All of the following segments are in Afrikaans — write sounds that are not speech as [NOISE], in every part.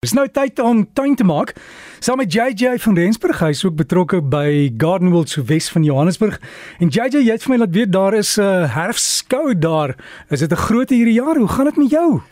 Dis nou tyd om tuin te maak. Saam met JJ van Rensburg, hy is ook betrokke by Garden World so Wes van Johannesburg. En JJ, jy het vir my laat weet daar is 'n uh, herfskou daar. Is dit 'n groot hierdie jaar? Hoe gaan dit met jou?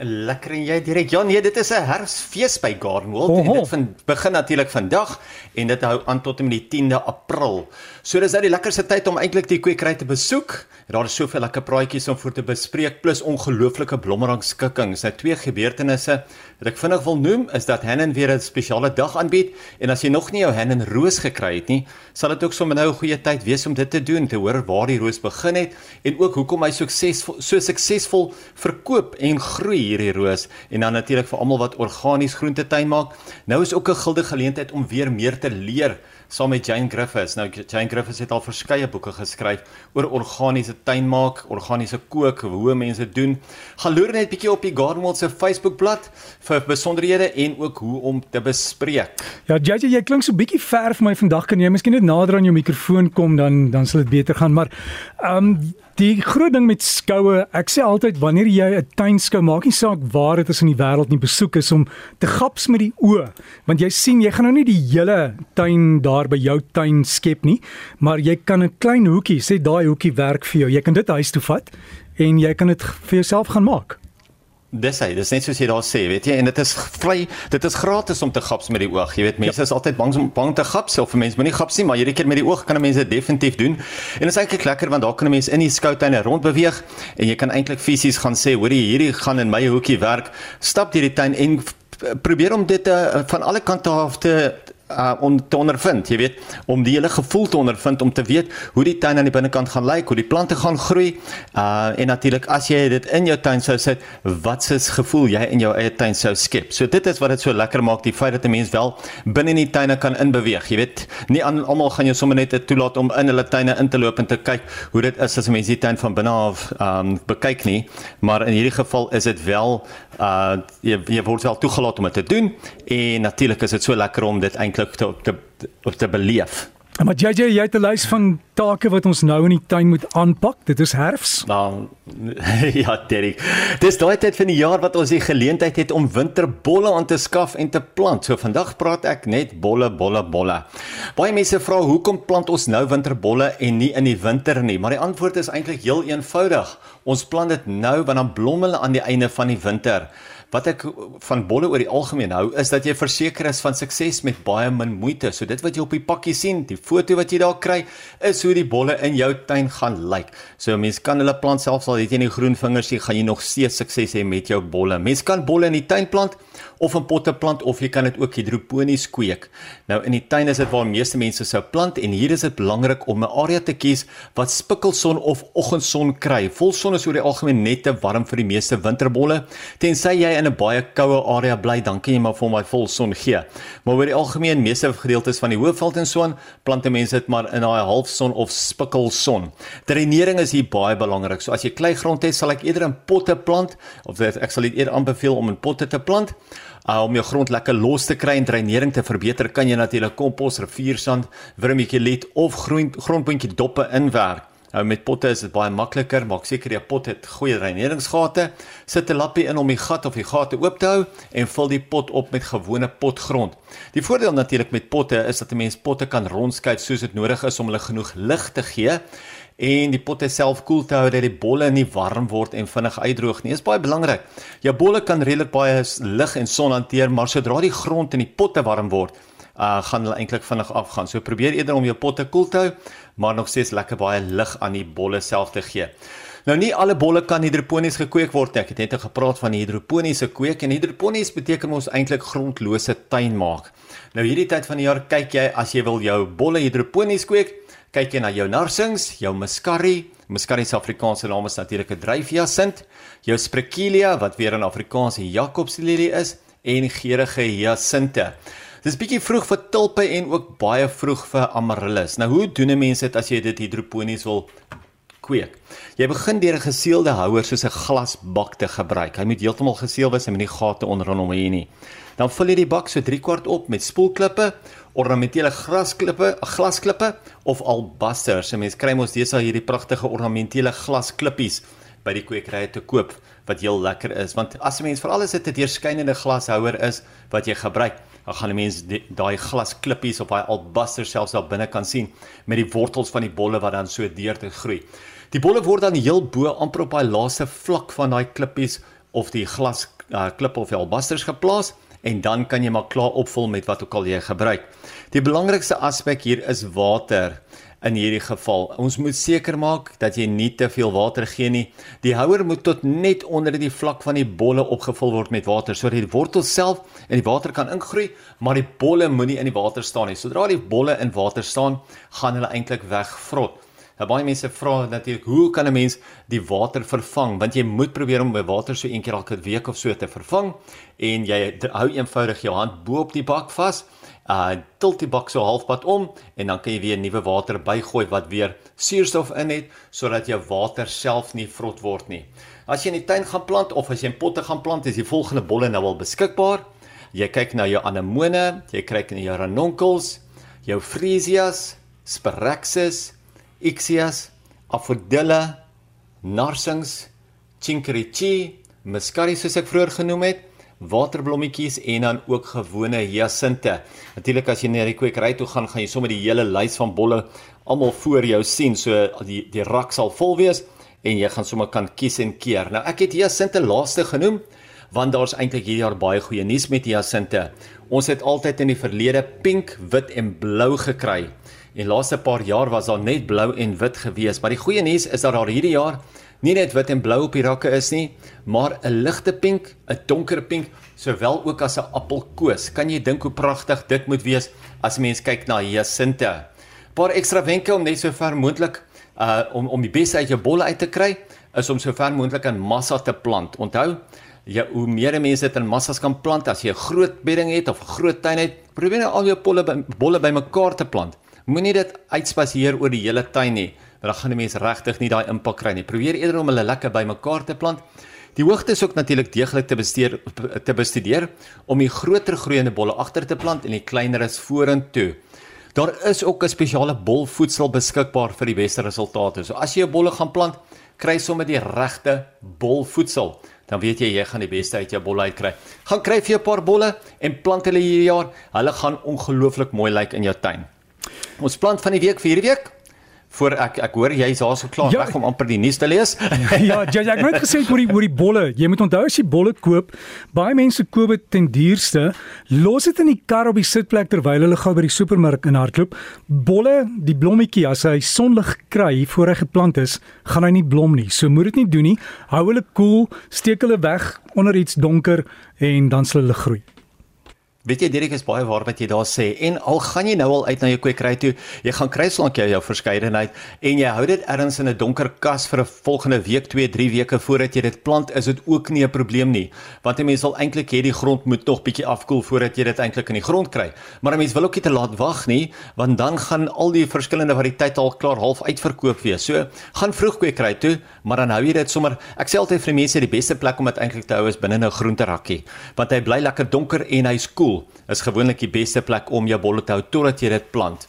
Lekker en jy direk. Ja nee, dit is 'n herfsfees by Oho. en dit van, begin natuurlik vandag en dit hou aan tot en met die 10de April. So dis nou die lekkerste tyd om eintlik die kwekery te besoek. Daar is soveel lekker praatjies om voor te bespreek plus ongelooflike blommerangskikkings. Nou twee gebeurtenisse wat ek vinnig wil noem is dat Hannen weer 'n spesiale dag aanbied en as jy nog nie jou Hannen roos gekry het nie, sal dit ook sommer nou 'n goeie tyd wees om dit te doen, te hoor waar die roos begin het en ook hoekom hy suksesvol so suksesvol verkoop en groei hierdie roos en dan natuurlik vir almal wat organies groentetuin maak. Nou is ook 'n guldige geleentheid om weer meer te leer saam met Jane Griffiths. Nou Jane Griffiths het al verskeie boeke geskryf oor organiese tuinmaak, organiese kook, hoe mense doen. Gaan loer net bietjie op die Gardenwell se Facebookblad vir besonderhede en ook hoe om te bespreek. Ja, JJ, jy klink so bietjie ver vir my vandag. Kan jy miskien net nader aan jou mikrofoon kom dan dan sal dit beter gaan. Maar ehm um, Die groot ding met skoue, ek sê altyd wanneer jy 'n tuinskou maak, nie saak waar dit is in die wêreld nie, besoek is om te gaps met die oë, want jy sien jy gaan nou nie die hele tuin daar by jou tuin skep nie, maar jy kan 'n klein hoekie, sê daai hoekie werk vir jou. Jy kan dit huis toe vat en jy kan dit vir jouself gaan maak. Dis hy, dis net soos jy daar sê, weet jy, en dit is vry, dit is gratis om te gaps met die oog. Jy weet, mense ja. is altyd bang om bang te gaps of mense moenie gaps nie, maar hierdie keer met die oog kan mense definitief doen. En dit is eintlik lekker want daar kan mense in die skoutuine rond beweeg en jy kan eintlik fisies gaan sê, hoorie, hierdie gaan in my hoekie werk. Stap deur die tuin en probeer om dit uh, van alle kante af te uh, om te ondervind, jy weet, om die hele gevoel te ondervind om te weet hoe die tuin aan die binnekant gaan lyk, hoe die plante gaan groei. Uh en natuurlik as jy dit in jou tuin sou sit, wat se gevoel jy in jou eie tuin sou skep. So dit is wat dit so lekker maak, die feit dat 'n mens wel binne in die tuine kan inbeweeg, jy weet. Nie almal gaan jou sommer net toelaat om in hulle tuine in te loop en te kyk hoe dit is as 'n mens die tuin van binne af um bekyk nie, maar in hierdie geval is dit wel uh jy, jy word wel toegelaat om dit te doen en natuurlik is dit so lekker om dit eintlik eintlik te te te beleef. Maar JJ, jy het 'n lys van take wat ons nou in die tuin moet aanpak. Dit is herfs. Nou [LAUGHS] ja, Derek. Dis daai tyd van die jaar wat ons die geleentheid het om winterbolle aan te skaf en te plant. So vandag praat ek net bolle, bolle, bolle. Baie mense vra hoekom plant ons nou winterbolle en nie in die winter nie? Maar die antwoord is eintlik heel eenvoudig. Ons plant dit nou want dan blom hulle aan die einde van die winter wat ek van bolle oor die algemeen hou is dat jy verseker is van sukses met baie min moeite. So dit wat jy op die pakkie sien, die foto wat jy daar kry, is hoe die bolle in jou tuin gaan lyk. So mense kan hulle plant selfs al het jy nie groen vingers nie, gaan jy nog steeds sukses hê met jou bolle. Mense kan bolle in die tuin plant of in potte plant of jy kan dit ook hidroponies kweek. Nou in die tuin is dit waar meeste mense sou plant en hier is dit belangrik om 'n area te kies wat spikkelson of oggendson kry. Volson is oor die algemeen net te warm vir die meeste winterbolle. Tensy jy in 'n baie koue area bly, dan kan jy maar vir my volson gee. Maar oor die algemeen meeste gedeeltes van die Hoëveld en so aan plant mense dit maar in daai halfson of spikkelson. Drenering is hier baie belangrik. So as jy kleigrond het, sal ek eerder in potte plant of ek sal dit eerder aanbeveel om in potte te plant. Uh, om jou grond lekker los te kry en dreinering te verbeter, kan jy natuurlik kompos, riviersand, wurmiekelit of groen grondpuntjie doppe inwerk. Nou met potte is dit baie makliker, maak seker jou pot het goeie dreineringsgate. Sit 'n lappie in om die gat of die gate oop te hou en vul die pot op met gewone potgrond. Die voordeel natuurlik met potte is dat 'n mens potte kan rondskuif soos dit nodig is om hulle genoeg lig te gee en die potte self koel te hou dat die bolle nie warm word en vinnig uitdroog nie. Dit is baie belangrik. Jou bolle kan redelik baie lig en son hanteer, maar sodra die grond in die potte warm word, uh gaan hulle eintlik vinnig afgaan. So probeer eerder om jou potte koel te hou, maar nog steeds lekker baie lig aan die bolle self te gee. Nou nie alle bolle kan hidroponies gekweek word nie. Ek het net gepraat van hidroponiese kweek en hidroponies beteken ons eintlik grondlose tuin maak. Nou hierdie tyd van die jaar kyk jy as jy wil jou bolle hidroponies kweek, kyk jy na jou narsings, jou muscari, muscari se Afrikaanse naam is natuurlik 'n dryfjasint, jou sprekelia wat weer in Afrikaans 'n Jakobslelie is en geurende hyasinte. Dis bietjie vroeg vir tulpe en ook baie vroeg vir amaryllis. Nou hoe doen 'n mens dit as jy dit hidroponies wil kweek? Jy begin deur 'n geseelde houer soos 'n glasbak te gebruik. Hy moet heeltemal geseël wees en moenie gate onderin hom hê nie. Dan vul jy die bak so 3 kwart op met spoelklippe ornamentele grasklippe, glasklippe of albasters. So mense kry mos deesdae hierdie pragtige ornamentele glasklippies by die kwekerye te koop wat heel lekker is want as 'n mens veral as dit 'n deurskynende glashouer is wat jy gebruik dan gaan 'n mens daai glasklippies op daai albaster selfs daar binne kan sien met die wortels van die bolle wat dan so deur te groei. Die bolle word dan heel bo amper op daai laaste vlak van daai klippies of die glas uh, klip of die albasters geplaas en dan kan jy maar klaar opvul met wat ook al jy gebruik. Die belangrikste aspek hier is water in hierdie geval. Ons moet seker maak dat jy nie te veel water gee nie. Die houer moet tot net onder die vlak van die bolle opgevul word met water sodat die wortel self in die water kan ingroei, maar die bolle moenie in die water staan nie. Sodra die bolle in water staan, gaan hulle eintlik wegvrot. Nou baie mense vra natuurlik, hoe kan 'n mens die water vervang? Want jy moet probeer om by water so een keer elke week of so te vervang en jy hou eenvoudig jou hand bo op die bak vas uh tilt die bak so halfpad om en dan kan jy weer nuwe water bygooi wat weer suurstof in het sodat jou water self nie vrot word nie. As jy in die tuin gaan plant of as jy in potte gaan plant, is die volgende bolle nou al beskikbaar. Jy kyk na jou anemone, jy kyk na jou ranuncles, jou freesias, sparaxis, ixias, afodilla, narsings, chinkerichi, muscari soos ek vroeër genoem het waterblommetjies en dan ook gewone hyacinte. Natuurlik as jy na die kwekery toe gaan, gaan jy sommer die hele lys van bolle almal voor jou sien. So die die rak sal vol wees en jy gaan sommer kan kies en keer. Nou ek het hyacinte laaste genoem want daar's eintlik hierdie jaar baie goeie nuus met hyacinte. Ons het altyd in die verlede pink, wit en blou gekry. En laaste paar jaar was daar net blou en wit gewees, maar die goeie nuus is dat daar hierdie jaar nie net wit en blou op die rakke is nie, maar 'n ligte pink, 'n donker pink, sowel ook as 'n appelkoos. Kan jy dink hoe pragtig dit moet wees as mens kyk na hyacinte? Paar ekstra wenke om net so ver moontlik uh om om die beste uit jou bolle uit te kry, is om so ver moontlik in massa te plant. Onthou, jy hoe meer mense dit in massas kan plant as jy 'n groot bedding het of 'n groot tuin het, probeer net al jou bolle bolle bymekaar te plant. Moenie dit uitspasieer oor die hele tuin nie dan gaan die mense regtig nie daai impak kry nie. Probeer eerder om hulle lekker bymekaar te plant. Die hoogte is ook natuurlik deeglik te bestudeer te bestudeer om die groter groeiende bolle agter te plant en die kleineres vorentoe. Daar is ook 'n spesiale bolvoedsel beskikbaar vir die beste resultate. So as jy 'n bolle gaan plant, kry sommer die regte bolvoedsel. Dan weet jy jy gaan die beste uit jou bolle uitkry. Gaan kry vir jou 'n paar bolle en plant hulle hierdie jaar. Hulle gaan ongelooflik mooi lyk in jou tuin. Ons plant van die week vir hierdie week voor ek ek hoor jy's daar so klaar ja, weg om amper die nuus te lees. [LAUGHS] ja, jy ek het net gesê oor die oor die bolle. Jy moet onthou as jy bolle koop, baie mense koop dit ten duurste, los dit in die kar op die sitplek terwyl hulle gou by die supermark in hardloop. Bolle, die blommetjie as hy sonlig kry voor hy geplant is, gaan hy nie blom nie. So moet dit nie doen nie. Hou hulle koel, cool, steek hulle weg onder iets donker en dan sal hulle groei. Weet jy Dirk is baie waar wat jy daar sê en al gaan jy nou al uit na jou kwekery toe, jy gaan kry slank jou jou verskeidenheid en jy hou dit ergens in 'n donker kas vir 'n volgende week, 2, 3 weke voordat jy dit plant, is dit ook nie 'n probleem nie. Want 'n mens wil eintlik hê die grond moet nog bietjie afkoel voordat jy dit eintlik in die grond kry. Maar 'n mens wil ook nie te laat wag nie, want dan gaan al die verskillende variëteite al klaar half uitverkoop wees. So, gaan vroeg kwekery toe, maar dan hou jy dit sommer. Ek sê altyd vir mense die beste plek om dit eintlik te hou is binne 'n groenterakkie, want hy bly lekker donker en hy's koel. Cool is gewoonlik die beste plek om jou bolle te hou totdat jy dit plant.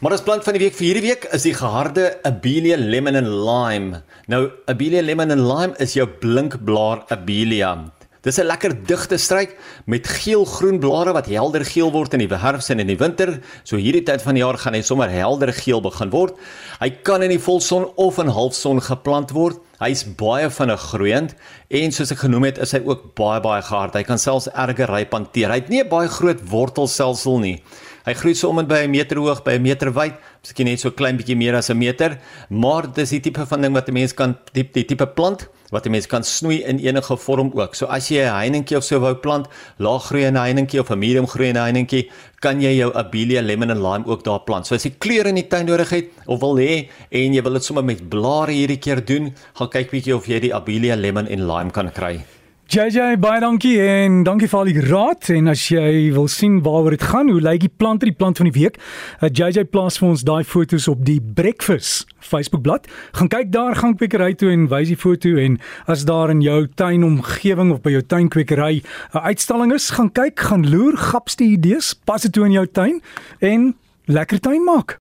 Maar as plant van die week vir hierdie week is die geharde Abelia lemon and lime. Nou Abelia lemon and lime is jou blinkblaar Abelia. Dis 'n lekker digte struik met geel-groen blare wat helder geel word in die herfs en in die winter. So hierdie tyd van die jaar gaan hy sommer helder geel begin word. Hy kan in die volson of in halfson geplant word. Hy's baie vinnig groeiend en soos ek genoem het, is hy ook baie baie gehard. Hy kan selfs erge ryp hanteer. Hy het nie 'n baie groot wortelstelsel nie. Hy groei so om en by 'n meter hoog, by 'n meter wyd, miskien net so klein bietjie meer as 'n meter, maar dis die tipe van ding wat 'n mens kan die, die tipe plant wat 'n mens kan snoei in enige vorm ook. So as jy 'n heiningkie of so wou plant, laag groei 'n heiningkie of 'n medium groei 'n heiningkie, kan jy jou Abelia lemon and lime ook daar plant. So as jy kleure in die tuin nodig het of wil hê en jy wil dit sommer met blare hierdie keer doen, gaan kyk bietjie of jy die Abelia lemon and lime kan kry. JJ baie dankie en dankie vir al die raad en as jy wil sien waaroor dit gaan, hoe lyk die plant die plant van die week? JJ plaas vir ons daai foto's op die Breakfast Facebook bladsy. Gaan kyk daar, gaan kwekery toe en wys die foto en as daar in jou tuin omgewing of by jou tuinkwekery 'n uitstalling is, gaan kyk, gaan loer, gapste idees, pas dit toe in jou tuin en lekker tuin maak.